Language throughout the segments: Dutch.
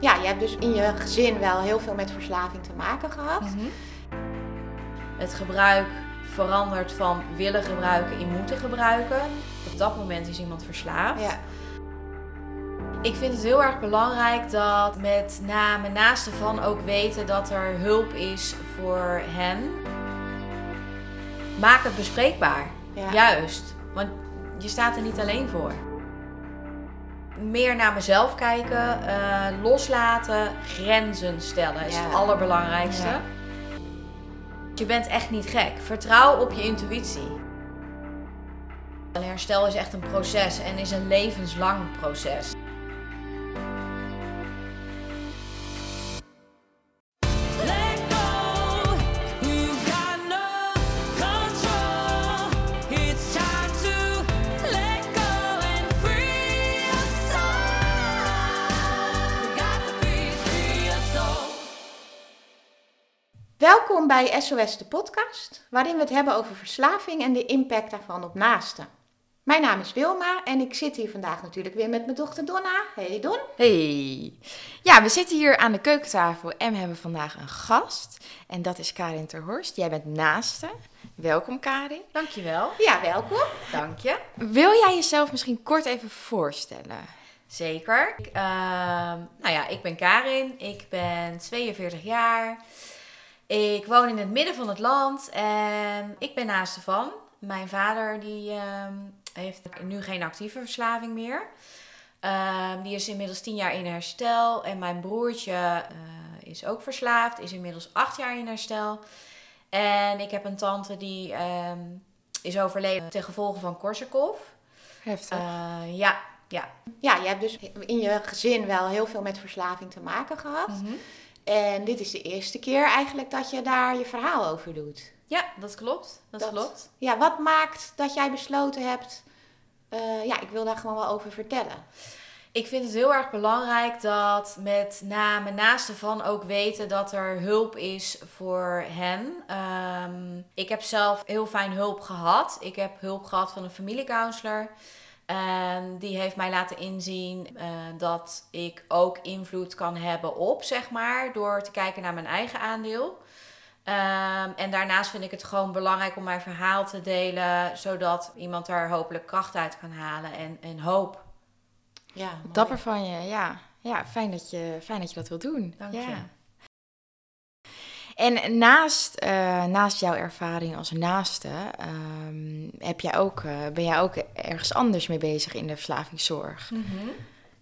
Ja, je hebt dus in je gezin wel heel veel met verslaving te maken gehad. Mhm. Het gebruik verandert van willen gebruiken in moeten gebruiken. Op dat moment is iemand verslaafd. Ja. Ik vind het heel erg belangrijk dat met name naasten van ook weten dat er hulp is voor hen. Maak het bespreekbaar. Ja. Juist. Want je staat er niet alleen voor. Meer naar mezelf kijken, eh, loslaten, grenzen stellen is Ja. het allerbelangrijkste. Ja. Je bent echt niet gek. Vertrouw op je intuïtie. Herstel is echt een proces en is een levenslang proces. Welkom bij SOS de podcast, waarin we het hebben over verslaving en de impact daarvan op naasten. Mijn naam is Wilma en ik zit hier vandaag natuurlijk weer met mijn dochter Donna. Hey Don. Hey. Ja, we zitten hier aan de keukentafel en we hebben vandaag een gast. En dat is Karin Terhorst. Jij bent naaste. Welkom Karin. Dankjewel. Ja, welkom. Dank je. Wil jij jezelf misschien kort even voorstellen? Zeker. Ik, ehm, nou ja, ik ben Karin. Ik ben 42 jaar. Ik woon in het midden van het land en ik ben naaste van. Mijn vader die ehm, heeft nu geen actieve verslaving meer. Ehm, die is inmiddels 10 jaar in herstel. En mijn broertje eh, is ook verslaafd, is inmiddels 8 jaar in herstel. En ik heb een tante die ehm, is overleden ten gevolge van Korsakoff. Heftig. Eh, ja, ja. Ja, je hebt dus in je gezin wel heel veel met verslaving te maken gehad. Mhm. En dit is de eerste keer eigenlijk dat je daar je verhaal over doet. Ja, dat klopt. Dat, Dat- klopt. Ja, wat maakt dat jij besloten hebt, eh, ja, ik wil daar gewoon wel over vertellen. Ik vind het heel erg belangrijk dat met name naasten van ook weten dat er hulp is voor hen. Ehm, ik heb zelf heel fijn hulp gehad. Ik heb hulp gehad van een familiecounselor. En die heeft mij laten inzien eh, dat ik ook invloed kan hebben op, zeg maar, door te kijken naar mijn eigen aandeel. Ehm, en daarnaast vind ik het gewoon belangrijk om mijn verhaal te delen, zodat iemand daar hopelijk kracht uit kan halen en, en hoop. Ja, mooi. Dapper van je, ja. Ja, fijn dat je, fijn dat, je dat wilt doen. Dank je. En naast, eh, naast jouw ervaring als naaste, ehm, heb jij ook, eh, ben jij ook ergens anders mee bezig in de verslavingszorg?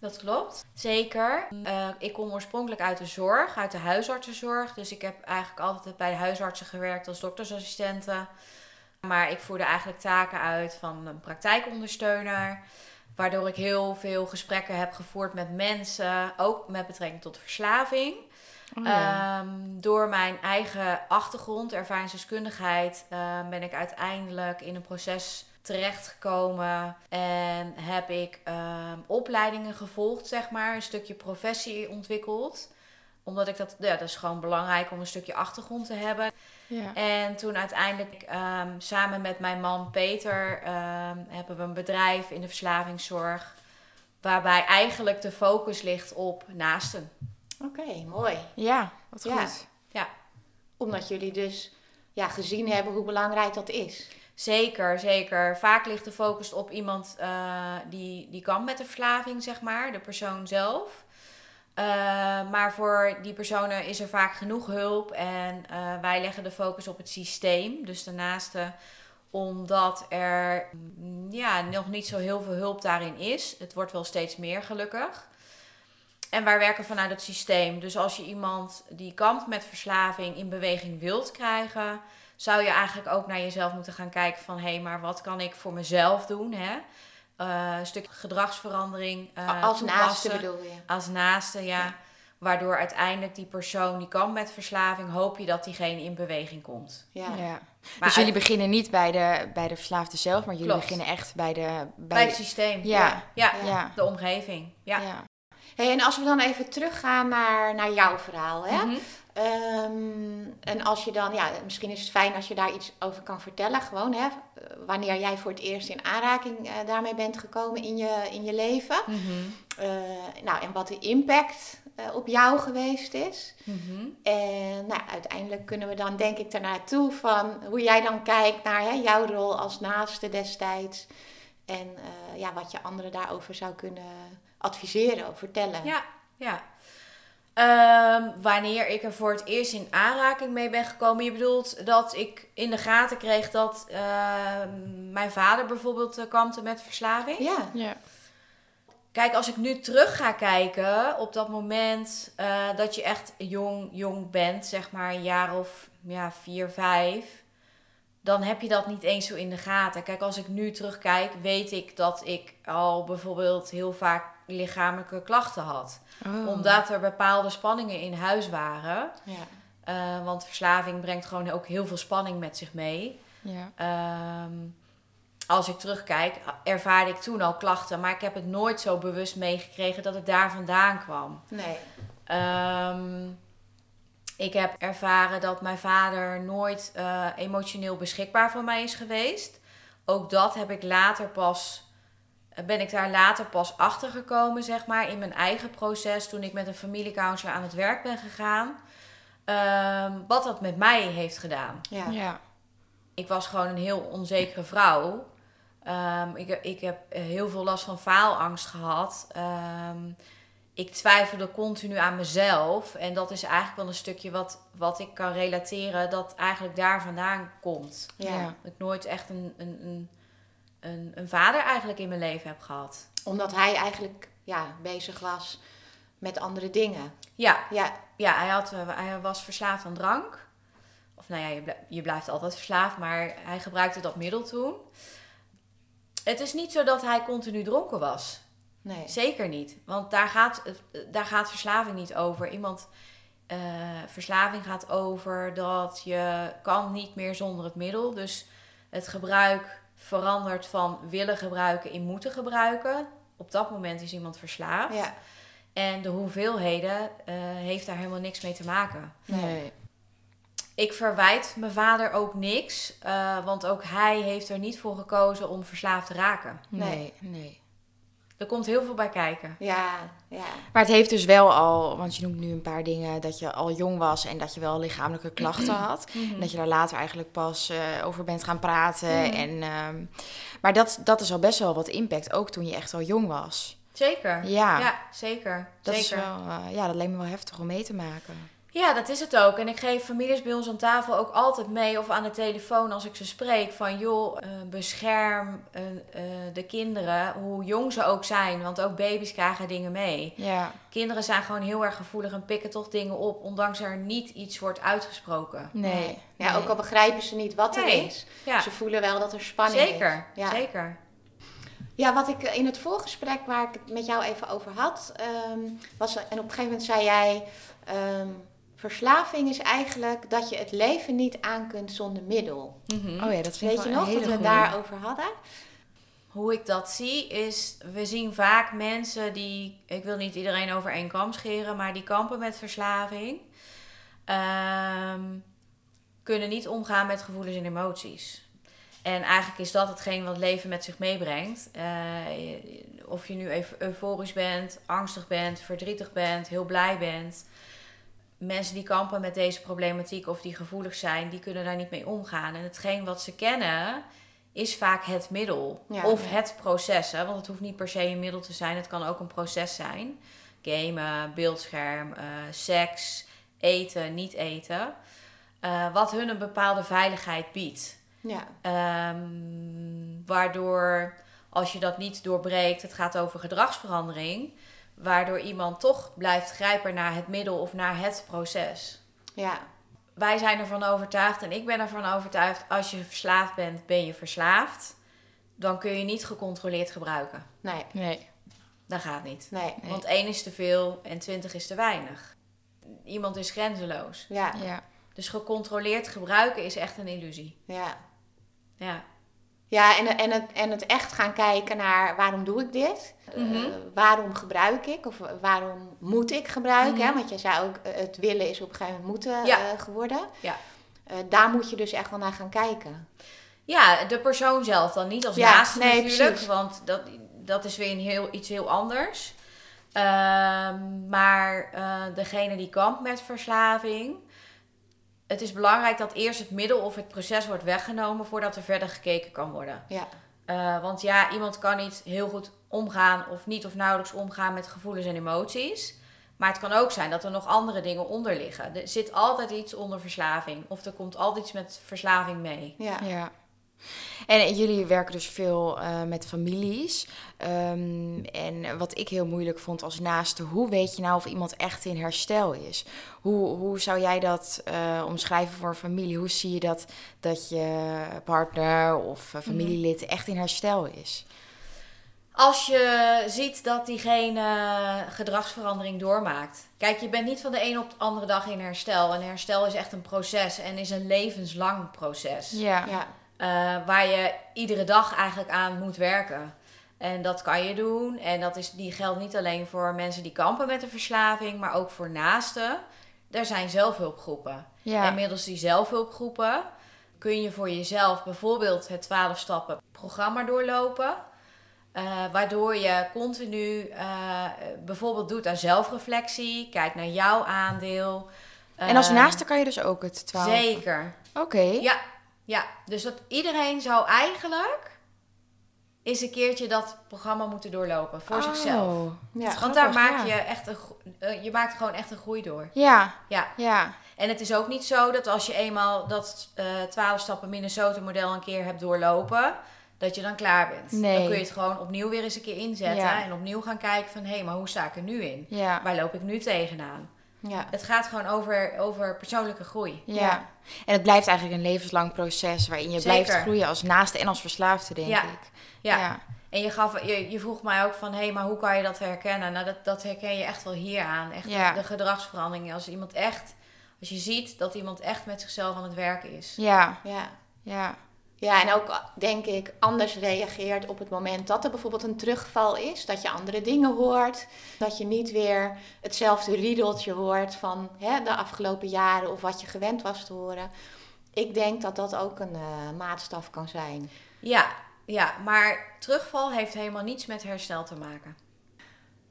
Dat klopt. Zeker. Eh, ik kom oorspronkelijk uit de zorg, uit de huisartsenzorg. Dus ik heb eigenlijk altijd bij de huisartsen gewerkt als doktersassistente. Maar ik voerde eigenlijk taken uit van een praktijkondersteuner. Waardoor ik heel veel gesprekken heb gevoerd met mensen, ook met betrekking tot verslaving. Oh, ja. Ehm, door mijn eigen achtergrond, ervaringsdeskundigheid, eh, ben ik uiteindelijk in een proces terechtgekomen en heb ik ehm, opleidingen gevolgd, zeg maar, een stukje professie ontwikkeld. Omdat ik dat, ja, dat is gewoon belangrijk om een stukje achtergrond te hebben. ja. En toen uiteindelijk ehm, samen met mijn man Peter ehm, hebben we een bedrijf in de verslavingszorg. Waarbij eigenlijk de focus ligt op naasten. Oké, mooi. ja, wat Ja. goed. Omdat jullie dus ja, gezien hebben hoe belangrijk dat is. Zeker, zeker. Vaak ligt de focus op iemand eh, die, die kampt met de verslaving, zeg maar, de persoon zelf. Eh, maar voor die personen is er vaak genoeg hulp en eh, wij leggen de focus op het systeem, dus de naaste, omdat er mm, ja, nog niet zo heel veel hulp daarin is. Het wordt wel steeds meer gelukkig. En wij werken vanuit het systeem. Dus als je iemand die kampt met verslaving in beweging wilt krijgen, zou je eigenlijk ook naar jezelf moeten gaan kijken van... hé, maar wat kan ik voor mezelf doen, hè? Eh, een stuk gedragsverandering eh, Als toepassen. naaste bedoel je. Als naaste, ja. Ja. Waardoor uiteindelijk die persoon die kampt met verslaving... hoop je dat diegene in beweging komt. Ja. Ja. Maar dus jullie beginnen niet bij de, bij de verslaafde zelf, maar jullie Klopt. beginnen echt bij de... Bij, Bij het de- systeem. Ja. ja. ja. De omgeving. Ja. Hey, en als we dan even teruggaan naar, naar jouw verhaal. Hè? Mhm. Ehm, en als je dan, ja, misschien is het fijn als je daar iets over kan vertellen. Gewoon, hè, wanneer jij voor het eerst in aanraking eh, daarmee bent gekomen in je, in je leven. Eh, nou, en wat de impact eh, op jou geweest is. Mhm. En nou, uiteindelijk kunnen we dan denk ik ernaartoe van hoe jij dan kijkt naar hè, jouw rol als naaste destijds. En ja, wat je anderen daarover zou kunnen adviseren of vertellen. Ja, ja. Ehm, wanneer ik er voor het eerst in aanraking mee ben gekomen. Je bedoelt dat ik in de gaten kreeg dat ehm, mijn vader bijvoorbeeld eh, kampte met verslaving. Ja, Ja. Kijk, als ik nu terug ga kijken op dat moment eh, dat je echt jong, jong bent, zeg maar een jaar of ja, vier, vijf, dan heb je dat niet eens zo in de gaten. Kijk, als ik nu terugkijk, weet ik dat ik al bijvoorbeeld heel vaak lichamelijke klachten had. Oh. Omdat er bepaalde spanningen in huis waren. ja. Eh, want verslaving brengt gewoon ook heel veel spanning met zich mee. Ja. Ehm, als ik terugkijk, ervaarde ik toen al klachten, maar ik heb het nooit zo bewust meegekregen dat het daar vandaan kwam. Nee. Ehm, ik heb ervaren dat mijn vader nooit eh, emotioneel beschikbaar voor mij is geweest. Ook dat heb ik later pas, ben ik daar later pas achter gekomen, zeg maar, in mijn eigen proces, toen ik met een familiecounselor aan het werk ben gegaan. Ehm, wat dat met mij heeft gedaan Ja. Ja. ik was gewoon een heel onzekere vrouw. Ehm, ik, ik heb heel veel last van faalangst gehad. Ehm, ik twijfelde continu aan mezelf. En dat is eigenlijk wel een stukje wat, wat ik kan relateren, dat eigenlijk daar vandaan komt. Ja. Ja. Dat ik nooit echt een, een, een, een, een vader eigenlijk in mijn leven heb gehad. Omdat hij eigenlijk ja, bezig was met andere dingen. Ja, Ja, ja hij, had, eh, hij was verslaafd aan drank. Of nou ja, je, je blijft altijd verslaafd, maar hij gebruikte dat middel toen. Het is niet zo dat hij continu dronken was. nee. Zeker niet. Want daar gaat, het- daar gaat verslaving niet over. Iemand, eh, verslaving gaat over dat je kan niet meer zonder het middel. Dus het gebruik verandert van willen gebruiken in moeten gebruiken. Op dat moment is iemand verslaafd. Ja, En de hoeveelheden eh, heeft daar helemaal niks mee te maken. Nee. Ik verwijt mijn vader ook niks, eh, want ook hij heeft er niet voor gekozen om verslaafd te raken. Nee. Nee. nee. Er komt heel veel bij kijken. ja, ja. Maar het heeft dus wel al, want je noemt nu een paar dingen, dat je al jong was en dat je wel lichamelijke klachten had. En dat je daar later eigenlijk pas eh, over bent gaan praten. Mhm. En, ehm, maar dat, dat is al best wel wat impact, ook toen je echt al jong was. Zeker. Ja, Ja, zeker. dat zeker. is wel, eh, ja, dat leek me wel heftig om mee te maken. Ja, dat is het ook. En ik geef families bij ons aan tafel ook altijd mee of aan de telefoon als ik ze spreek van joh, eh, bescherm eh, eh, de kinderen, hoe jong ze ook zijn, want ook baby's krijgen dingen mee. Ja, Kinderen zijn gewoon heel erg gevoelig en pikken toch dingen op, ondanks er niet iets wordt uitgesproken. nee. Ja, nee. ook al begrijpen ze niet wat er Nee. is. Ja, Ze voelen wel dat er spanning is. zeker. Ja. Zeker. Ja, wat ik in het voorgesprek waar ik het met jou even over had, ehm, was, en op een gegeven moment zei jij, ehm, verslaving is eigenlijk dat je het leven niet aan kunt zonder middel. Mhm. Oh ja, dat vind ik Weet je nog dat we het daarover hadden? Hoe ik dat zie is, we zien vaak mensen die, ik wil niet iedereen over één kam scheren, maar die kampen met verslaving, ehm, kunnen niet omgaan met gevoelens en emoties. En eigenlijk is dat hetgeen wat leven met zich meebrengt. Eh, of je nu eu- euforisch bent, angstig bent, verdrietig bent, heel blij bent. Mensen die kampen met deze problematiek of die gevoelig zijn, die kunnen daar niet mee omgaan. En hetgeen wat ze kennen, is vaak het middel. Ja, of ja. het proces. Hè? Want het hoeft niet per se een middel te zijn. Het kan ook een proces zijn. Gamen, beeldscherm, eh, seks, eten, niet eten. Eh, wat hun een bepaalde veiligheid biedt. Ja, Ehm, waardoor, als je dat niet doorbreekt, het gaat over gedragsverandering. Waardoor iemand toch blijft grijpen naar het middel of naar het proces. ja, Wij zijn ervan overtuigd en ik ben ervan overtuigd, als je verslaafd bent, ben je verslaafd. Dan kun je niet gecontroleerd gebruiken. nee, Nee. Dat gaat niet. nee, Nee. Want één is te veel en twintig is te weinig. Iemand is grenzeloos. ja, Ja. Dus gecontroleerd gebruiken is echt een illusie. ja. Ja. Ja, en, en, het, en het echt gaan kijken naar waarom doe ik dit? Eh, Mhm. waarom gebruik ik? Of waarom moet ik gebruiken? hè? Mhm. Want je zei ook, eh, het willen is op een gegeven moment moeten Ja. eh, geworden. Ja. Eh, daar moet je dus echt wel naar gaan kijken. Ja, de persoon zelf dan niet als Ja, naaste nee, natuurlijk, precies. want dat, dat is weer een heel, iets heel anders. Ehm, maar eh, degene die kampt met verslaving, het is belangrijk dat eerst het middel of het proces wordt weggenomen voordat er verder gekeken kan worden. Ja, Eh, want ja, iemand kan niet heel goed omgaan of niet of nauwelijks omgaan met gevoelens en emoties. Maar het kan ook zijn dat er nog andere dingen onder liggen. Er zit altijd iets onder verslaving. Of er komt altijd iets met verslaving mee. ja. Ja. En jullie werken dus veel eh, met families. Ehm, en wat ik heel moeilijk vond als naaste, hoe weet je nou of iemand echt in herstel is? Hoe, hoe zou jij dat eh, omschrijven voor een familie? Hoe zie je dat, dat je partner of eh, familielid echt in herstel is? Als je ziet dat diegene gedragsverandering doormaakt. Kijk, je bent niet van de een op de andere dag in herstel. En herstel is echt een proces en is een levenslang proces. Ja. ja. Eh, waar je iedere dag eigenlijk aan moet werken. En dat kan je doen. En dat is, die geldt niet alleen voor mensen die kampen met een verslaving, maar ook voor naasten. Er zijn zelfhulpgroepen. Ja. En middels die zelfhulpgroepen kun je voor jezelf bijvoorbeeld het 12 stappen programma doorlopen. Eh, waardoor je continu eh, bijvoorbeeld doet aan zelfreflectie. Kijk naar jouw aandeel. En als naaste kan je dus ook het 12. Zeker. Oké. Ja, ja, dus dat iedereen zou eigenlijk eens een keertje dat programma moeten doorlopen voor zichzelf. Oh. Ja. Want daar maak ja. je echt een, eh, je maakt gewoon echt een groei door. Ja, Ja, ja. en het is ook niet zo dat als je eenmaal dat eh 12 stappen Minnesota model een keer hebt doorlopen, dat je dan klaar bent. Nee. Dan kun je het gewoon opnieuw weer eens een keer inzetten Ja. en opnieuw gaan kijken van hé, maar hoe sta ik er nu in? Waar loop ik nu tegenaan? Ja. Het gaat gewoon over, over persoonlijke groei. Ja. Ja. En het blijft eigenlijk een levenslang proces waarin je blijft groeien als naaste en als verslaafde, denk Ja. ik. Ja. En je, gaf, je, je vroeg mij ook van, hé, maar hoe kan je dat herkennen? Nou, dat, dat herken je echt wel hier aan. Echt Ja. de gedragsverandering. Als iemand echt, als je ziet dat iemand echt met zichzelf aan het werken is. Ja, ja. ja. Ja, en ook denk ik anders reageert op het moment dat er bijvoorbeeld een terugval is. Dat je andere dingen hoort. Dat je niet weer hetzelfde riedeltje hoort van hè, de afgelopen jaren of wat je gewend was te horen. Ik denk dat dat ook een eh, maatstaf kan zijn. Ja, ja, maar terugval heeft helemaal niets met herstel te maken.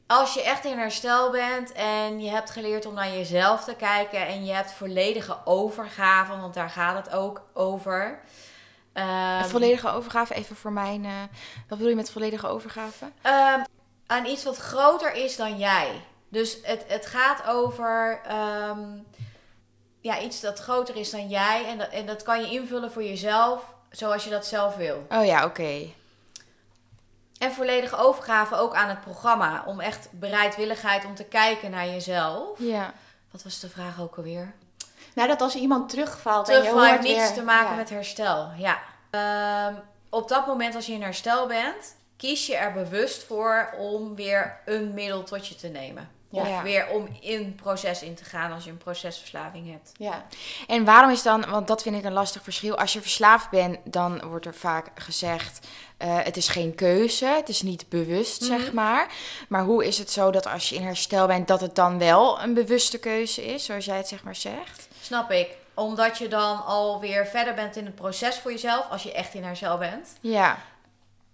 Als je echt in herstel bent en je hebt geleerd om naar jezelf te kijken en je hebt volledige overgave, want daar gaat het ook over. Een volledige overgave, even voor mijn... eh, wat bedoel je met volledige overgave? Ehm, aan iets wat groter is dan jij. Dus het, het gaat over ehm, ja, iets dat groter is dan jij. En dat, en dat kan je invullen voor jezelf zoals je dat zelf wil. Oh ja, oké. En volledige overgave ook aan het programma. Om echt bereidwilligheid om te kijken naar jezelf. Ja. Wat was de vraag ook alweer? Nou, dat als iemand terugvalt en je hoort niets weer- te maken ja. met herstel. Ja. Ehm, op dat moment als je in herstel bent, kies je er bewust voor om weer een middel tot je te nemen. Ja. Of Ja. weer om in proces in te gaan als je een procesverslaving hebt. Ja, En waarom is dan, want dat vind ik een lastig verschil. Als je verslaafd bent, dan wordt er vaak gezegd: eh, het is geen keuze, het is niet bewust, zeg Mhm. maar. Maar hoe is het zo dat als je in herstel bent, dat het dan wel een bewuste keuze is, zoals jij het zeg maar zegt? Snap ik. Omdat je dan alweer verder bent in het proces voor jezelf, als je echt in herstel bent. Ja,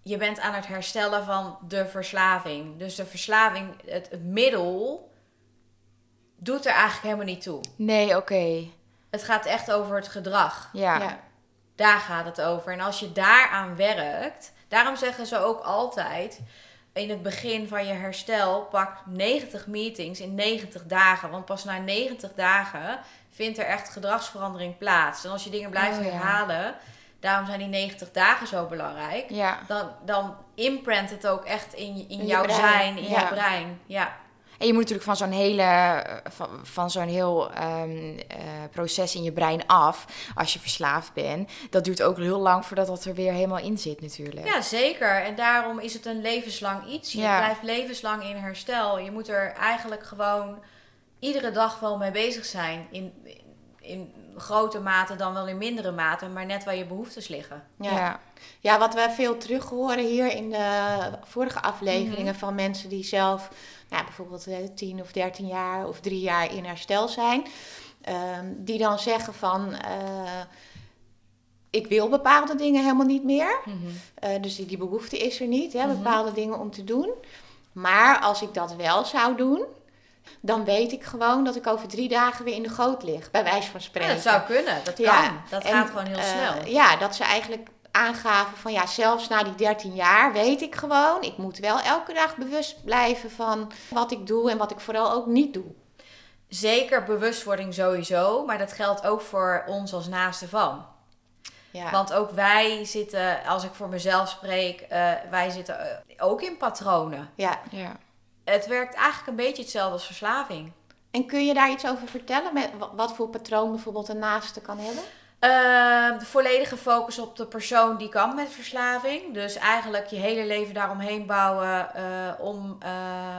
Je bent aan het herstellen van de verslaving. Dus de verslaving, het, het middel, doet er eigenlijk helemaal niet toe. nee, oké. Het gaat echt over het gedrag. Ja. ja. Daar gaat het over. En als je daaraan werkt, daarom zeggen ze ook altijd in het begin van je herstel, pak 90 meetings in 90 dagen. Want pas na 90 dagen vindt er echt gedragsverandering plaats. En als je dingen blijft Oh, ja. herhalen, daarom zijn die 90 dagen zo belangrijk. Ja. Dan, dan imprint het ook echt in, in, In jouw brein, zijn, in ja. je brein. Ja. En je moet natuurlijk van zo'n hele, eh, van, van zo'n heel ehm, eh, proces in je brein af, als je verslaafd bent. Dat duurt ook heel lang voordat dat er weer helemaal in zit natuurlijk. ja, zeker. En daarom is het een levenslang iets. Je Ja. blijft levenslang in herstel. Je moet er eigenlijk gewoon iedere dag wel mee bezig zijn. In, in grote mate dan wel in mindere mate, maar net waar je behoeftes liggen. Ja. Ja. Ja, wat we veel terug horen hier in de vorige afleveringen van mensen die zelf nou, bijvoorbeeld 10 of 13 jaar of drie jaar in herstel zijn, ehm, die dan zeggen van eh, ik wil bepaalde dingen helemaal niet meer. Eh, dus die, die behoefte is er niet, hè, bepaalde dingen om te doen. Maar als ik dat wel zou doen, dan weet ik gewoon dat ik over drie dagen weer in de goot lig, bij wijze van Ja, spreken. dat zou kunnen, dat kan. Ja, Dat en, gaat gewoon heel eh, snel. Ja, dat ze eigenlijk aangaven van ja, zelfs na die 13 jaar weet ik gewoon, ik moet wel elke dag bewust blijven van wat ik doe en wat ik vooral ook niet doe. Zeker bewustwording sowieso, maar dat geldt ook voor ons als naaste van. Ja, Want ook wij zitten, als ik voor mezelf spreek, eh, wij zitten eh, ook in patronen. ja. Ja. Het werkt eigenlijk een beetje hetzelfde als verslaving. En kun je daar iets over vertellen? Met wa- wat voor patroon bijvoorbeeld een naaste kan hebben? Eh, de volledige focus op de persoon die kan met verslaving. Dus eigenlijk je hele leven daaromheen bouwen eh, om eh,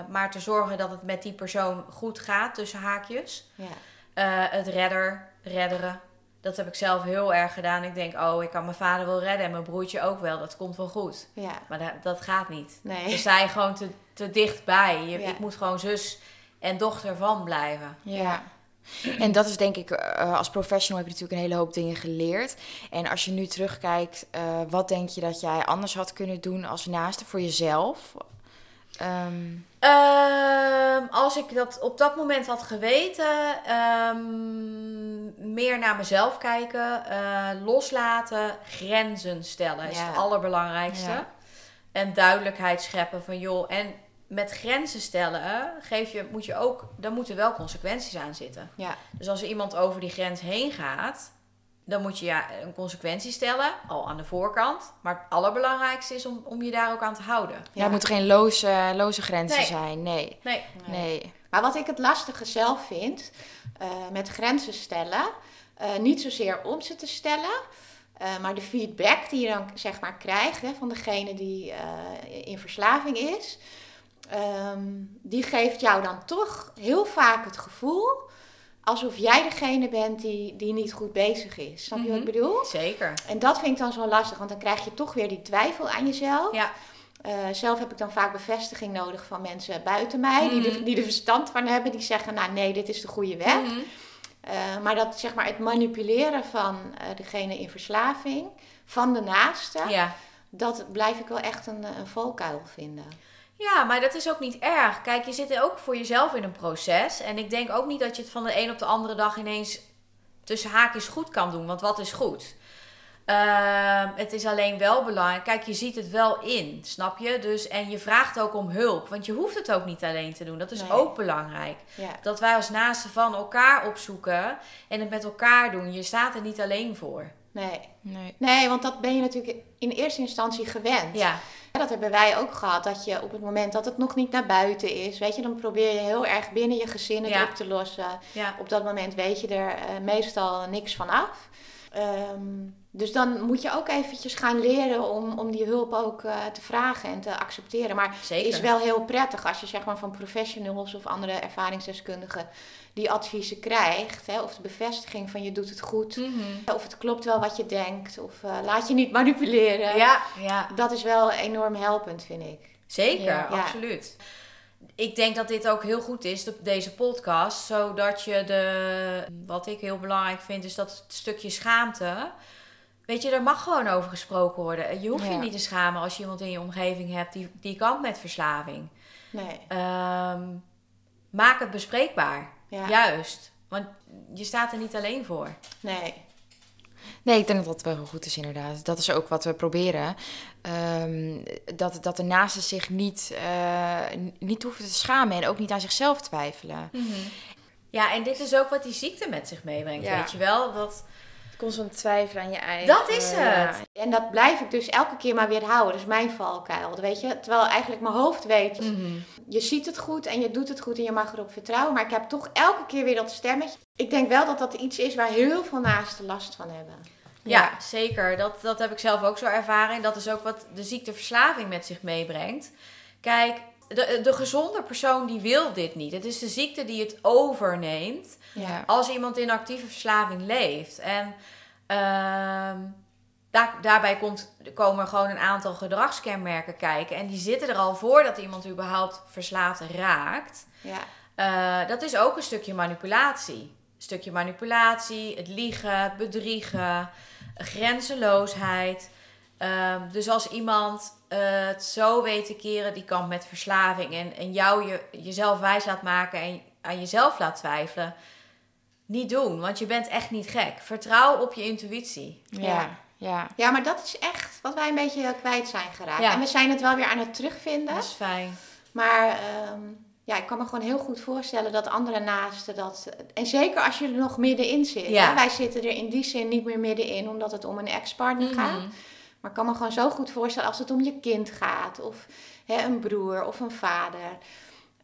maar te zorgen dat het met die persoon goed gaat, tussen haakjes. Ja, Eh, het redder, redderen. Dat heb ik zelf heel erg gedaan. Ik denk, oh, ik kan mijn vader wel redden en mijn broertje ook wel. Dat komt wel goed. ja, Maar dat, dat gaat niet. nee. We zijn gewoon te, te dichtbij. Je, Ja. Ik moet gewoon zus en dochter van blijven. Ja. En dat is denk ik, eh, als professional heb je natuurlijk een hele hoop dingen geleerd. En als je nu terugkijkt, eh, wat denk je dat jij anders had kunnen doen als naaste voor jezelf? Ehm, Ehm, als ik dat op dat moment had geweten, ehm, meer naar mezelf kijken, eh, loslaten, grenzen stellen is Ja. het allerbelangrijkste. Ja. En duidelijkheid scheppen van joh, en met grenzen stellen geef je, moet je ook, daar moeten wel consequenties aan zitten. Ja, Dus als er iemand over die grens heen gaat, dan moet je ja, een consequentie stellen, al aan de voorkant. Maar het allerbelangrijkste is om, om je daar ook aan te houden. ja. het moeten geen loze, loze grenzen Nee. zijn. Nee. Nee, Nee. Maar wat ik het lastige zelf vind eh, met grenzen stellen, eh, niet zozeer om ze te stellen, eh, maar de feedback die je dan zeg maar krijgt hè, van degene die eh, in verslaving is, ehm, die geeft jou dan toch heel vaak het gevoel alsof jij degene bent die, die niet goed bezig is. Snap je wat ik bedoel? zeker. En dat vind ik dan zo lastig, want dan krijg je toch weer die twijfel aan jezelf. Ja. Eh, zelf heb ik dan vaak bevestiging nodig van mensen buiten mij, die, de, Mhm. die er verstand van hebben, die zeggen, nou nee, dit is de goede weg. Mhm. Eh, maar dat zeg maar het manipuleren van eh, degene in verslaving, van de naaste, Ja. dat blijf ik wel echt een, een valkuil vinden. Ja, maar dat is ook niet erg. Kijk, je zit ook voor jezelf in een proces. En ik denk ook niet dat je het van de een op de andere dag ineens tussen haakjes goed kan doen. Want wat is goed? Ehm, het is alleen wel belangrijk. Kijk, je ziet het wel in, snap je? Dus, en je vraagt ook om hulp. Want je hoeft het ook niet alleen te doen. Dat is Nee. ook belangrijk. Ja, Dat wij als naasten van elkaar opzoeken en het met elkaar doen. Je staat er niet alleen voor. nee. Nee. Nee, want dat ben je natuurlijk in eerste instantie gewend. Ja, Dat hebben wij ook gehad, dat je op het moment dat het nog niet naar buiten is, weet je, dan probeer je heel erg binnen je gezin het Ja. op te lossen. ja. Op dat moment weet je er eh, meestal niks van af. Ehm, dus dan moet je ook eventjes gaan leren om, om die hulp ook eh, te vragen en te accepteren. Maar Zeker. het is wel heel prettig als je zeg maar van professionals of andere ervaringsdeskundigen die adviezen krijgt. Hè, of de bevestiging van je doet het goed. Mhm. Of het klopt wel wat je denkt. Of eh, laat je niet manipuleren. Ja, ja. Dat is wel enorm helpend, vind ik. Zeker, Ja. Ja. absoluut. Ik denk dat dit ook heel goed is, de- deze podcast, zodat je de. Wat ik heel belangrijk vind, is dat het stukje schaamte. Weet je, er mag gewoon over gesproken worden. Je hoeft je niet te schamen als je iemand in je omgeving hebt die, die kampt met verslaving. Nee. Ehm, maak het bespreekbaar. Ja. Juist. Want je staat er niet alleen voor. Nee. Nee, ik denk dat dat wel heel goed is inderdaad. Dat is ook wat we proberen. Ehm, dat, dat de naasten zich niet, eh, niet hoeven te schamen en ook niet aan zichzelf twijfelen. Ja, en dit is ook wat die ziekte met zich meebrengt. Ja. Weet je wel? Dat, Constant twijfelen aan je eigen. Dat is het. En dat blijf ik dus elke keer maar weer houden. Dat is mijn valkuil. Weet je? Terwijl eigenlijk mijn hoofd weet, je ziet het goed en je doet het goed en je mag erop vertrouwen. Maar ik heb toch elke keer weer dat stemmetje. Ik denk wel dat dat iets is waar heel veel naasten last van hebben. Ja, zeker. Dat, dat heb ik zelf ook zo ervaren. En dat is ook wat de ziekteverslaving met zich meebrengt. Kijk, de, de gezonde persoon die wil dit niet. Het is de ziekte die het overneemt Ja. als iemand in actieve verslaving leeft. En ehm, daar, daarbij komt, komen gewoon een aantal gedragskenmerken kijken. En die zitten er al voordat iemand überhaupt verslaafd raakt. Ja. Eh, dat is ook een stukje manipulatie. Een stukje manipulatie, het liegen, het bedriegen, grenzeloosheid. Ehm, dus als iemand eh, het zo weet te keren, die kamp met verslaving, en, en jou je, jezelf wijs laat maken en aan jezelf laat twijfelen, niet doen, want je bent echt niet gek. Vertrouw op je intuïtie. Ja. Ja. ja, maar dat is echt wat wij een beetje kwijt zijn geraakt. Ja. En we zijn het wel weer aan het terugvinden. Dat is fijn. Maar ehm, ja, ik kan me gewoon heel goed voorstellen dat andere naasten dat... En zeker als je er nog middenin zit. Ja. Hè? Wij zitten er in die zin niet meer middenin, omdat het om een ex-partner gaat. Mhm. Maar ik kan me gewoon zo goed voorstellen als het om je kind gaat. Of hè, een broer of een vader.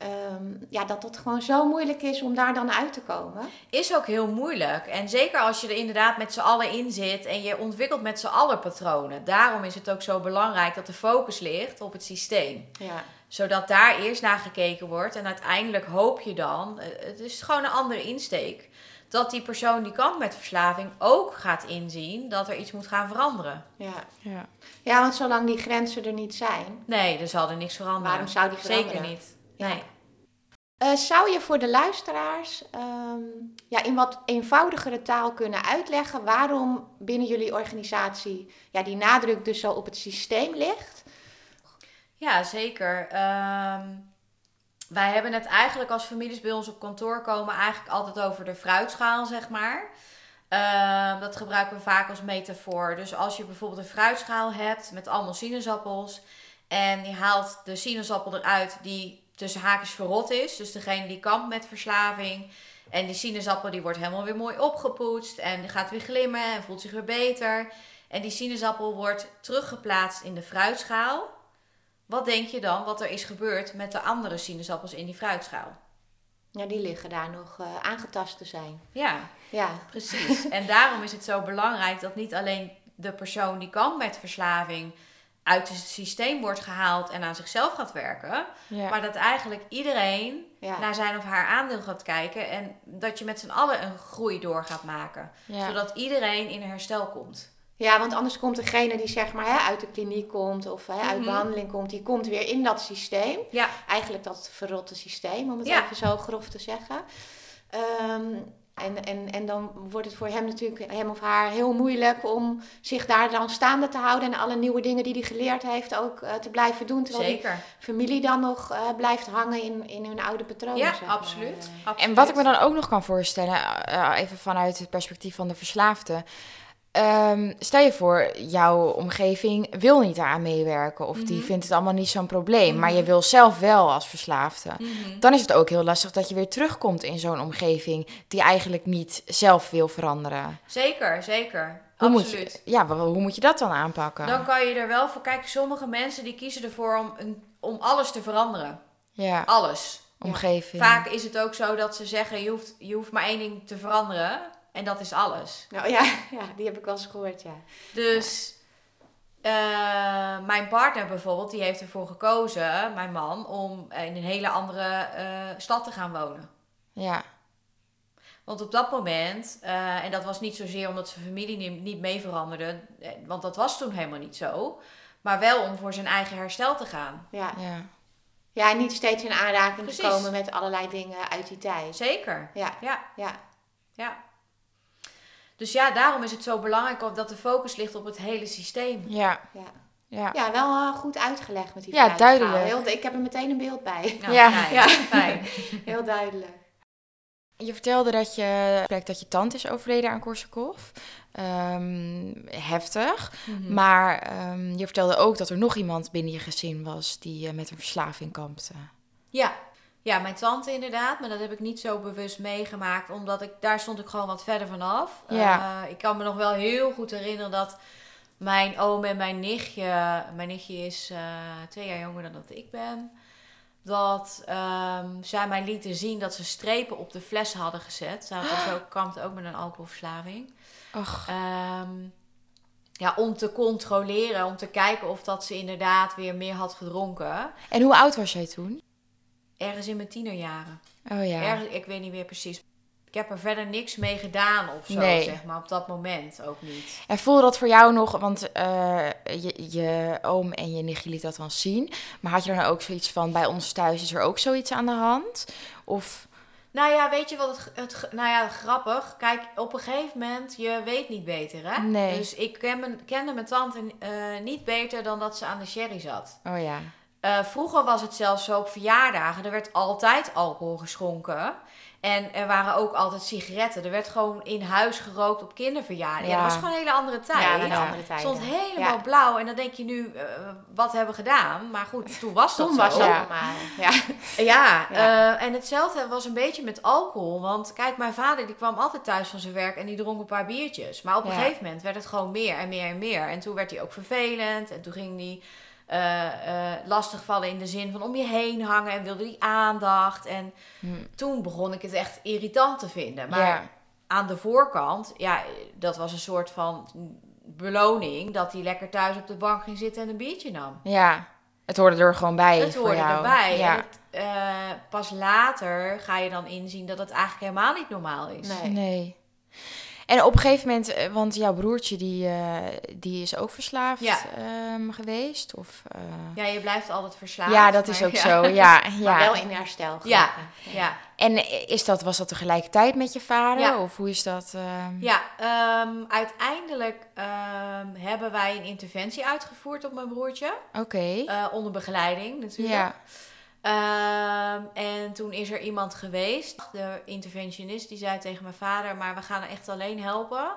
Ehm, ja, dat het gewoon zo moeilijk is om daar dan uit te komen. Is ook heel moeilijk. En zeker als je er inderdaad met z'n allen in zit en je ontwikkelt met z'n allen patronen. Daarom is het ook zo belangrijk dat de focus ligt op het systeem. Ja, Zodat daar eerst naar gekeken wordt. En uiteindelijk hoop je dan, eh, het is gewoon een andere insteek, dat die persoon die kampt met verslaving ook gaat inzien dat er iets moet gaan veranderen. ja. Ja. ja, want zolang die grenzen er niet zijn... Nee, er zal er niks veranderen. Waarom zou die veranderen? Zeker niet. Nee. Eh, zou je voor de luisteraars ehm, ja, in wat eenvoudigere taal kunnen uitleggen waarom binnen jullie organisatie ja, die nadruk dus zo op het systeem ligt? Ja, zeker. Ehm, wij hebben het eigenlijk als families bij ons op kantoor komen eigenlijk altijd over de fruitschaal, zeg maar. Ehm, dat gebruiken we vaak als metafoor. Dus als je bijvoorbeeld een fruitschaal hebt met allemaal sinaasappels en je haalt de sinaasappel eruit die tussen haakjes verrot is, dus degene die kampt met verslaving. En die sinaasappel die wordt helemaal weer mooi opgepoetst en die gaat weer glimmen en voelt zich weer beter. En die sinaasappel wordt teruggeplaatst in de fruitschaal. Wat denk je dan wat er is gebeurd met de andere sinaasappels in die fruitschaal? Ja, die liggen daar nog eh, aangetast te zijn. Ja, Ja, precies. en daarom is het zo belangrijk dat niet alleen de persoon die kan met verslaving uit het systeem wordt gehaald en aan zichzelf gaat werken, Ja. maar dat eigenlijk iedereen ja. naar zijn of haar aandeel gaat kijken en dat je met z'n allen een groei door gaat maken, Ja. zodat iedereen in herstel komt. ja, want anders komt degene die zeg maar hè, uit de kliniek komt of hè, uit Mhm. behandeling komt, die komt weer in dat systeem. Eigenlijk dat verrotte systeem, om het even zo grof te zeggen. Ehm, en, en, en dan wordt het voor hem natuurlijk, hem of haar, heel moeilijk om zich daar dan staande te houden en alle nieuwe dingen die hij geleerd heeft ook eh, te blijven doen. Terwijl die zeker. familie dan nog eh, blijft hangen in, in hun oude patronen. Ja, zeg maar. absoluut. Absoluut. En wat ik me dan ook nog kan voorstellen, eh, even vanuit het perspectief van de verslaafde. Ehm, stel je voor, jouw omgeving wil niet daaraan meewerken of die Mhm. vindt het allemaal niet zo'n probleem, maar je Mhm. wil zelf wel als verslaafde. Mhm. Dan is het ook heel lastig dat je weer terugkomt in zo'n omgeving die eigenlijk niet zelf wil veranderen. Zeker, zeker. Hoe moet, Absoluut. je, ja, hoe moet je dat dan aanpakken? Dan kan je er wel voor kijken. Sommige mensen die kiezen ervoor om, om alles te veranderen. ja, Alles. omgeving. Vaak is het ook zo dat ze zeggen: je hoeft, je hoeft maar één ding te veranderen. En dat is alles. Nou ja, ja, die heb ik wel eens gehoord, ja. Dus eh, mijn partner bijvoorbeeld, die heeft ervoor gekozen, mijn man, om in een hele andere eh, stad te gaan wonen. Ja, Want op dat moment, eh, en dat was niet zozeer omdat zijn familie niet, niet mee veranderde, want dat was toen helemaal niet zo. Maar wel om voor zijn eigen herstel te gaan. Ja, ja. ja en niet steeds in aanraking Precies. te komen met allerlei dingen uit die tijd. Zeker. Ja, Ja, ja. ja. Dus ja, daarom is het zo belangrijk dat de focus ligt op het hele systeem. Ja, Ja, ja. ja wel eh, goed uitgelegd met die Ja, duidelijk. Heel, ik heb er meteen een beeld bij. Nou, Ja. fijn, Ja. fijn. Heel duidelijk. Je vertelde dat je, dat je tante is overleden aan Korsakoff. Ehm, heftig. Mhm. Maar ehm, je vertelde ook dat er nog iemand binnen je gezin was die eh, met een verslaving kampte. Ja. Ja, mijn tante inderdaad. Maar dat heb ik niet zo bewust meegemaakt. Omdat ik, daar stond ik gewoon wat verder vanaf. Ja. Eh, ik kan me nog wel heel goed herinneren dat mijn oom en mijn nichtje... Mijn nichtje is eh, twee jaar jonger dan dat ik ben. Dat ehm, zij mij lieten zien dat ze strepen op de fles hadden gezet. Zij had dus ook, kampte ook met een alcoholverslaving. Ach, Ehm, ja, om te controleren, om te kijken of dat ze inderdaad weer meer had gedronken. En hoe oud was jij toen? Ergens in mijn tienerjaren. Oh ja. Ergens, ik weet niet meer precies. Ik heb er verder niks mee gedaan of zo, Nee. zeg maar. Op dat moment ook niet. En voelde dat voor jou nog, want eh, je, je oom en je nichtje liet dat dan zien. Maar had je dan ook zoiets van, bij ons thuis is er ook zoiets aan de hand? Of, Nou ja, weet je wat het, nou ja, grappig. Kijk, op een gegeven moment, je weet niet beter, hè? Nee. Dus ik ken mijn- kende mijn tante eh, niet beter dan dat ze aan de sherry zat. oh ja. Eh, vroeger was het zelfs zo op verjaardagen. Er werd altijd alcohol geschonken. En er waren ook altijd sigaretten. Er werd gewoon in huis gerookt op kinderverjaardagen. Ja. Ja. dat was gewoon een hele andere tijd. Ja, Ja. andere Het tijden. stond helemaal Ja. blauw. En dan denk je nu, eh, wat hebben we gedaan? Maar goed, toen was dat Toen zo. was dat Ja. normaal. Ja. Eh, en hetzelfde was een beetje met alcohol. Want kijk, mijn vader die kwam altijd thuis van zijn werk en die dronk een paar biertjes. Maar op een gegeven moment werd het gewoon meer en meer en meer. En toen werd hij ook vervelend. En toen ging hij eh, eh, lastigvallen in de zin van om je heen hangen en wilde hij aandacht. En Hm. toen begon ik het echt irritant te vinden. Maar aan de voorkant, ja, dat was een soort van beloning dat hij lekker thuis op de bank ging zitten en een biertje nam. Ja, het hoorde er gewoon bij Het voor hoorde jou. erbij. Ja. Het, eh, pas later ga je dan inzien dat het eigenlijk helemaal niet normaal is. Nee. Nee. En op een gegeven moment, eh, want jouw broertje die, eh, die is ook verslaafd Ja. ehm, geweest? Of, eh, Ja, je blijft altijd verslaafd. ja, dat is maar ook ja. zo. Ja, Maar ja. wel in herstel. Ja, ja. En is dat, was dat tegelijkertijd met je vader? Ja. Of hoe is dat? ehm? Ja, ehm, uiteindelijk ehm, hebben wij een interventie uitgevoerd op mijn broertje. Oké. eh, onder begeleiding natuurlijk. ja. Ehm, en toen is er iemand geweest, de interventionist, die zei tegen mijn vader: Maar we gaan echt alleen helpen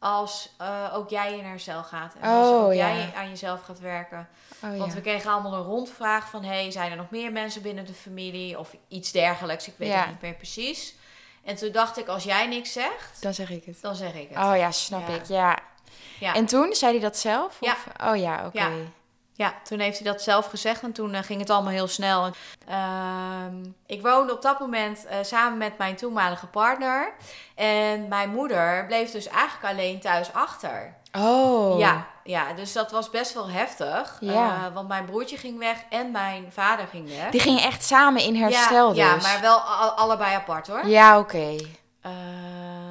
als eh, ook jij in herstel gaat. En als Oh, ook ja. jij aan jezelf gaat werken. Oh, ja. Want we kregen allemaal een rondvraag van... hey, zijn er nog meer mensen binnen de familie? Of iets dergelijks, ik weet Ja. het niet meer precies. En toen dacht ik, als jij niks zegt, Dan zeg ik het. dan zeg ik het. Oh ja, snap ik. Ja. ja. En toen zei hij dat zelf? Ja. Of? Oh ja, oké. Ja, toen heeft hij dat zelf gezegd en toen eh, ging het allemaal heel snel. Ehm, ik woonde op dat moment eh, samen met mijn toenmalige partner. En mijn moeder bleef dus eigenlijk alleen thuis achter. Oh. Ja, ja, dus dat was best wel heftig. Ja. Eh, want mijn broertje ging weg en mijn vader ging weg. Die gingen echt samen in herstel ja, dus? Ja, maar wel al- allebei apart hoor. Ja, oké. Ehm,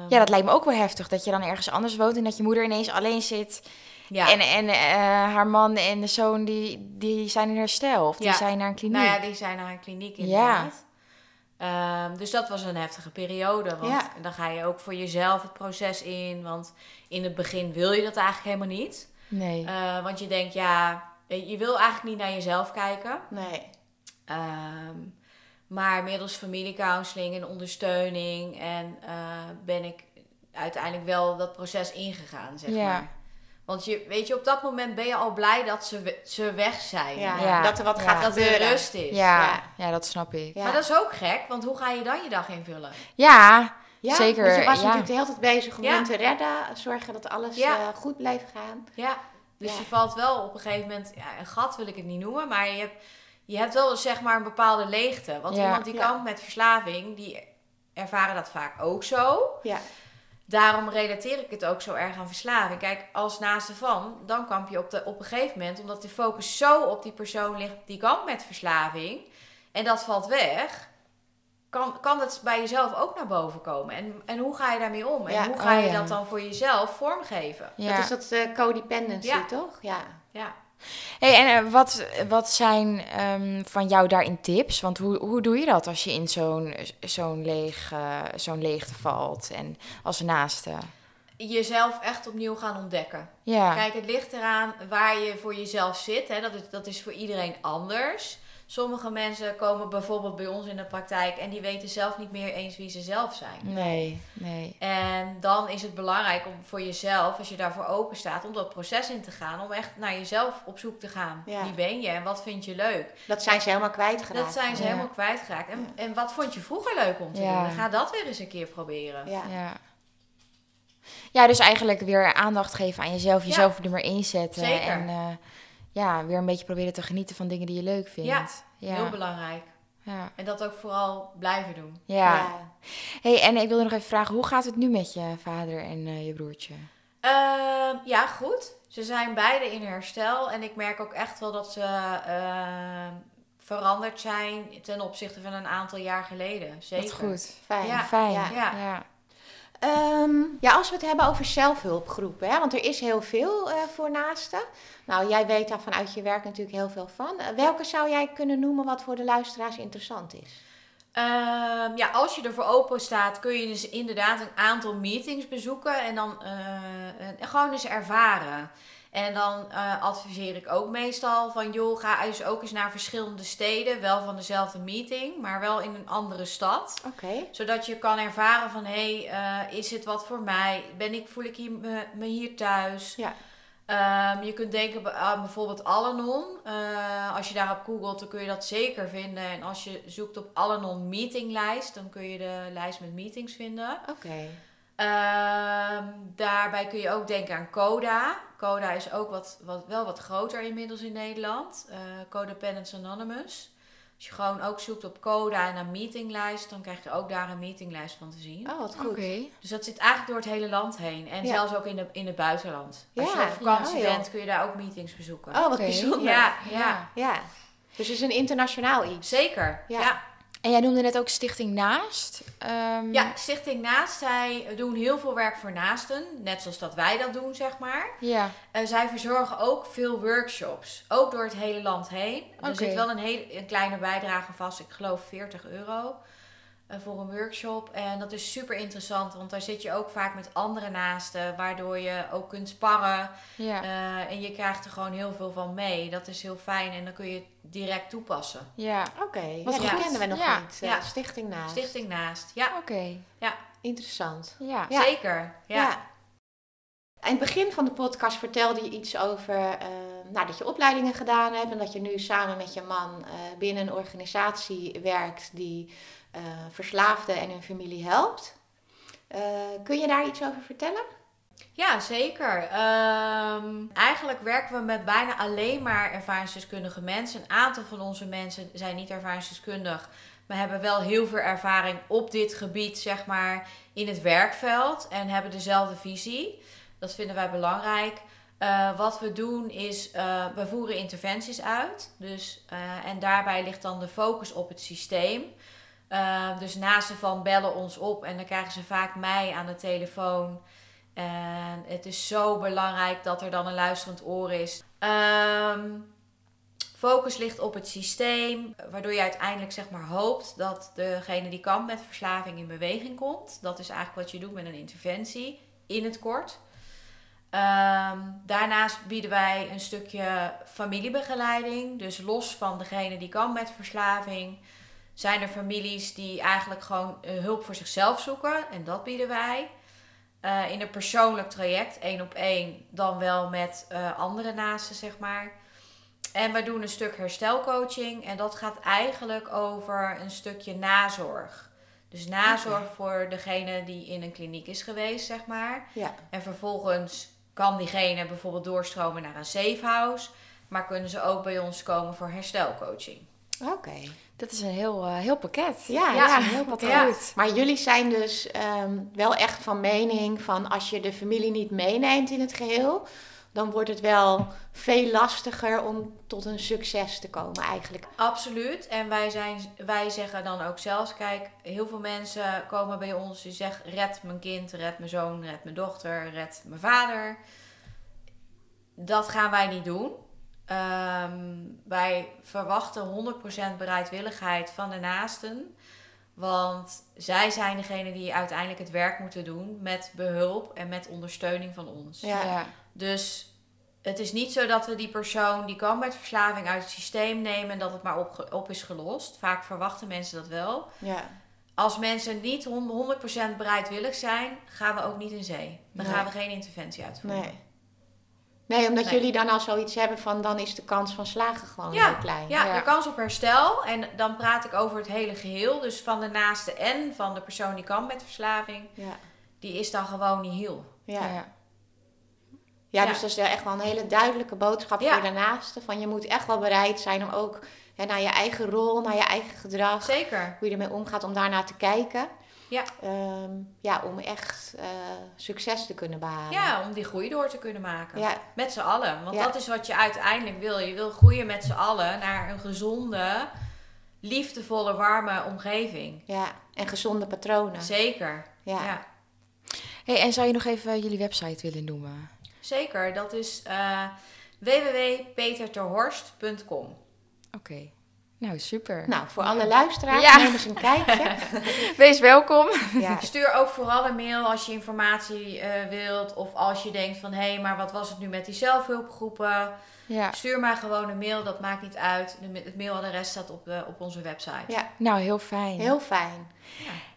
Ja, dat lijkt me ook wel heftig. Dat je dan ergens anders woont en dat je moeder ineens alleen zit. Ja. En, en eh, haar man en de zoon, die, die zijn in herstel. Of die Ja. zijn naar een kliniek. Nou ja, die zijn naar een kliniek inderdaad. Ehm, dus dat was een heftige periode. Want Ja. dan ga je ook voor jezelf het proces in. Want in het begin wil je dat eigenlijk helemaal niet. Nee. Eh, want je denkt, ja, je wil eigenlijk niet naar jezelf kijken. Nee. Ehm, maar middels familiecounseling en ondersteuning en eh, ben ik uiteindelijk wel dat proces ingegaan, zeg Ja. maar. Want je, weet je, op dat moment ben je al blij dat ze, ze weg zijn. Ja, Ja. Dat er wat Ja. gaat Dat er rust is. ja, ja. ja. dat snap ik. Ja. Maar dat is ook gek, want hoe ga je dan je dag invullen? Ja, Ja, zeker. want je was ja. natuurlijk de hele tijd bezig om Ja. hem te redden. Zorgen dat alles Ja. eh, goed bleef gaan. Ja, dus Ja. je valt wel op een gegeven moment, ja, een gat wil ik het niet noemen, maar je hebt, je hebt wel zeg maar een bepaalde leegte. Want Ja. iemand die Ja. kampt met verslaving, die ervaren dat vaak ook zo. Ja. Daarom relateer ik het ook zo erg aan verslaving. Kijk, als naaste van, dan kamp je op, de, op een gegeven moment, omdat de focus zo op die persoon ligt die kampt met verslaving, en dat valt weg, kan, kan dat bij jezelf ook naar boven komen. En, en hoe ga je daarmee om? En Ja. hoe ga Oh, je ja. dat dan voor jezelf vormgeven? Ja. Dat is dat eh, codependency, Ja. toch? Ja. Ja. Hey, en eh, wat, wat zijn ehm, van jou daarin tips? Want hoe, hoe doe je dat als je in zo'n zo'n leeg, eh, zo'n leegte valt en als naaste? jezelf echt opnieuw gaan ontdekken. Ja, Kijk, het ligt eraan waar je voor jezelf zit. Hè. Dat, is, dat is voor iedereen anders. Sommige mensen komen bijvoorbeeld bij ons in de praktijk en die weten zelf niet meer eens wie ze zelf zijn. nee, nee. En dan is het belangrijk om voor jezelf, als je daarvoor open staat, om dat proces in te gaan. Om echt naar jezelf op zoek te gaan. Ja. Wie ben je en wat vind je leuk? Dat zijn ze helemaal kwijtgeraakt. Dat zijn ze Ja. helemaal kwijtgeraakt. En, en wat vond je vroeger leuk om te Ja. doen? Dan ga dat weer eens een keer proberen. Ja. Ja. ja, dus eigenlijk weer aandacht geven aan jezelf, Ja. jezelf er nummer inzetten. Zeker. En eh, ja, weer een beetje proberen te genieten van dingen die je leuk vindt. Ja, ja. Heel belangrijk. ja. En dat ook vooral blijven doen. ja. Hey, en ik wilde nog even vragen, hoe gaat het nu met je vader en eh, je broertje? Ehm, ja, goed. Ze zijn beide in herstel. En ik merk ook echt wel dat ze ehm, veranderd zijn ten opzichte van een aantal jaar geleden. Zeker. Goed. Fijn. Ja. Fijn. Ja. Ja. Ehm, ja, als we het hebben over zelfhulpgroepen, hè, want er is heel veel eh, voor naasten. Nou, jij weet daar vanuit je werk natuurlijk heel veel van. Eh, welke zou jij kunnen noemen wat voor de luisteraars interessant is? Ehm, ja, als je ervoor open staat, kun je dus inderdaad een aantal meetings bezoeken en dan eh, gewoon eens ervaren. En dan eh, adviseer ik ook meestal van, joh, ga eens ook eens naar verschillende steden, wel van dezelfde meeting, maar wel in een andere stad. Oké. Zodat je kan ervaren van, hé, hey, eh, is het wat voor mij? Ben ik, voel ik hier, me, me hier thuis? Ja. Ehm, je kunt denken aan bijvoorbeeld Alanon. Eh, als je daarop googelt, dan kun je dat zeker vinden. En als je zoekt op Alanon meetinglijst, dan kun je de lijst met meetings vinden. Oké. Ehm, daarbij kun je ook denken aan Coda. Coda is ook wat, wat, wel wat groter inmiddels in Nederland. Eh Codependents Anonymous. Als je gewoon ook zoekt op Coda en een meetinglijst, dan krijg je ook daar een meetinglijst van te zien. Oh, wat goed. Dus dat zit eigenlijk door het hele land heen. En Ja. zelfs ook in, de, in het buitenland. Als Ja, je op vakantie ja, bent, kun je daar ook meetings bezoeken. Oh, wat bijzonder. ja, ja, Ja. Dus het is een internationaal iets. zeker. Ja. Ja. En jij noemde net ook Stichting Naast. Ehm, Ja, Stichting Naast, zij doen heel veel werk voor naasten. Net zoals dat wij dat doen, zeg maar. Ja. Eh, zij verzorgen ook veel workshops. Ook door het hele land heen. Er zit wel een, hele, een kleine bijdrage vast. Ik geloof 40 euro voor een workshop. En dat is super interessant. Want daar zit je ook vaak met andere naasten. Waardoor je ook kunt sparren. Ja. Eh, en je krijgt er gewoon heel veel van mee. Dat is heel fijn. En dan kun je het direct toepassen. ja. Oké, Wat ja, die goed. kennen we nog Ja. niet. Eh, Ja. Stichting Naast. Stichting Naast. Ja, Oké. Interessant. Ja. Ja. zeker. Ja. Ja. In het begin van de podcast vertelde je iets over eh, nou, dat je opleidingen gedaan hebt en dat je nu samen met je man eh, binnen een organisatie werkt die eh, verslaafden en hun familie helpt. Eh, kun je daar iets over vertellen? Ja, zeker. Ehm, eigenlijk werken we met bijna alleen maar ervaringsdeskundige mensen. Een aantal van onze mensen zijn niet ervaringsdeskundig, maar hebben wel heel veel ervaring op dit gebied, zeg maar, in het werkveld en hebben dezelfde visie. Dat vinden wij belangrijk. Eh, wat we doen is, we voeren interventies uit. Dus, en daarbij ligt dan de focus op het systeem. Eh, dus naast van bellen ons op en dan krijgen ze vaak mij aan de telefoon. En het is zo belangrijk dat er dan een luisterend oor is. Ehm, focus ligt op het systeem, waardoor je uiteindelijk zeg maar hoopt dat degene die kampt met verslaving in beweging komt. Dat is eigenlijk wat je doet met een interventie, in het kort. Ehm, daarnaast bieden wij een stukje familiebegeleiding. Dus los van degene die kampt met verslaving, zijn er families die eigenlijk gewoon eh, hulp voor zichzelf zoeken. En dat bieden wij. Eh, in een persoonlijk traject, één op één, dan wel met eh, andere naasten, zeg maar. En we doen een stuk herstelcoaching en dat gaat eigenlijk over een stukje nazorg. Dus nazorg voor degene die in een kliniek is geweest, zeg maar. Ja. En vervolgens kan diegene bijvoorbeeld doorstromen naar een safe house, maar kunnen ze ook bij ons komen voor herstelcoaching. Oké. Dat is een heel, eh, heel pakket. Ja, Ja. dat is een heel wat Ja. goed. Maar jullie zijn dus ehm, wel echt van mening van als je de familie niet meeneemt in het geheel, dan wordt het wel veel lastiger om tot een succes te komen eigenlijk. Absoluut. En wij, zijn, wij zeggen dan ook zelfs, kijk, heel veel mensen komen bij ons die zeggen, red mijn kind, red mijn zoon, red mijn dochter, red mijn vader. Dat gaan wij niet doen. Ehm, wij verwachten 100% bereidwilligheid van de naasten. Want zij zijn degene die uiteindelijk het werk moeten doen met behulp en met ondersteuning van ons. Ja. Ja. Dus het is niet zo dat we die persoon die kan met verslaving uit het systeem nemen en dat het maar op, op is gelost. Vaak verwachten mensen dat wel. Ja. Als mensen niet hon- 100% bereidwillig zijn, gaan we ook niet in zee. Dan Nee. gaan we geen interventie uitvoeren. Nee. Nee, omdat Nee. jullie dan al zoiets hebben van dan is de kans van slagen gewoon Ja, heel klein. Ja, Ja. de kans op herstel. En dan praat ik over het hele geheel. Dus van de naaste en van de persoon die kan met verslaving. Ja. Die is dan gewoon niet heel. Ja. Ja. Ja, Ja. dus dat is echt wel een hele duidelijke boodschap Ja. voor de naaste. Van je moet echt wel bereid zijn om ook hè, naar je eigen rol, naar je eigen gedrag, Zeker. hoe je ermee omgaat, om daarnaar te kijken. Ja. Ehm, ja, om echt eh, succes te kunnen behalen. Ja, om die groei door te kunnen maken. Ja, Met z'n allen. Want Ja. dat is wat je uiteindelijk wil. Je wil groeien met z'n allen naar een gezonde, liefdevolle, warme omgeving. ja. en gezonde patronen. Zeker. Ja. ja. Hey, en zou je nog even jullie website willen noemen? Zeker. Dat is eh www.peterterhorst.com. Oké. Nou, super. Nou, voor alle luisteraars, Ja. neem eens een kijkje. Wees welkom. Ja, Stuur ook vooral een mail als je informatie eh, wilt. Of als je denkt van, hé, maar wat was het nu met die zelfhulpgroepen? Ja. Stuur maar gewoon een mail, dat maakt niet uit. De, het mailadres staat op, de, op onze website. ja, Nou, heel fijn. heel fijn.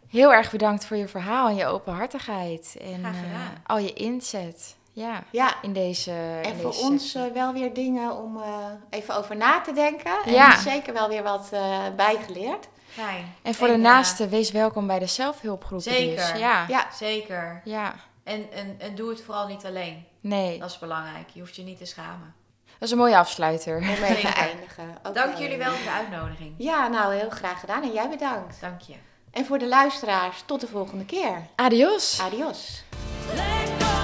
Heel erg bedankt voor je verhaal en je openhartigheid. En Graag eh, al je inzet. Ja, Ja, in deze. en in voor deze ons sessie. eh, wel weer dingen om eh, even over na te denken. En Ja. zeker wel weer wat eh, bijgeleerd. Fijn. En voor de naasten, wees welkom bij de zelfhulpgroepen. Zeker. Dus. Ja. Ja, Zeker. ja. En, en, en doe het vooral niet alleen. Nee, Dat is belangrijk. Je hoeft je niet te schamen. dat is een mooie afsluiter. om mee te eindigen. Dank jullie wel voor de uitnodiging. Ja, nou heel graag gedaan en jij bedankt. Dank je. En voor de luisteraars, tot de volgende keer. Adios. Adios. Let go.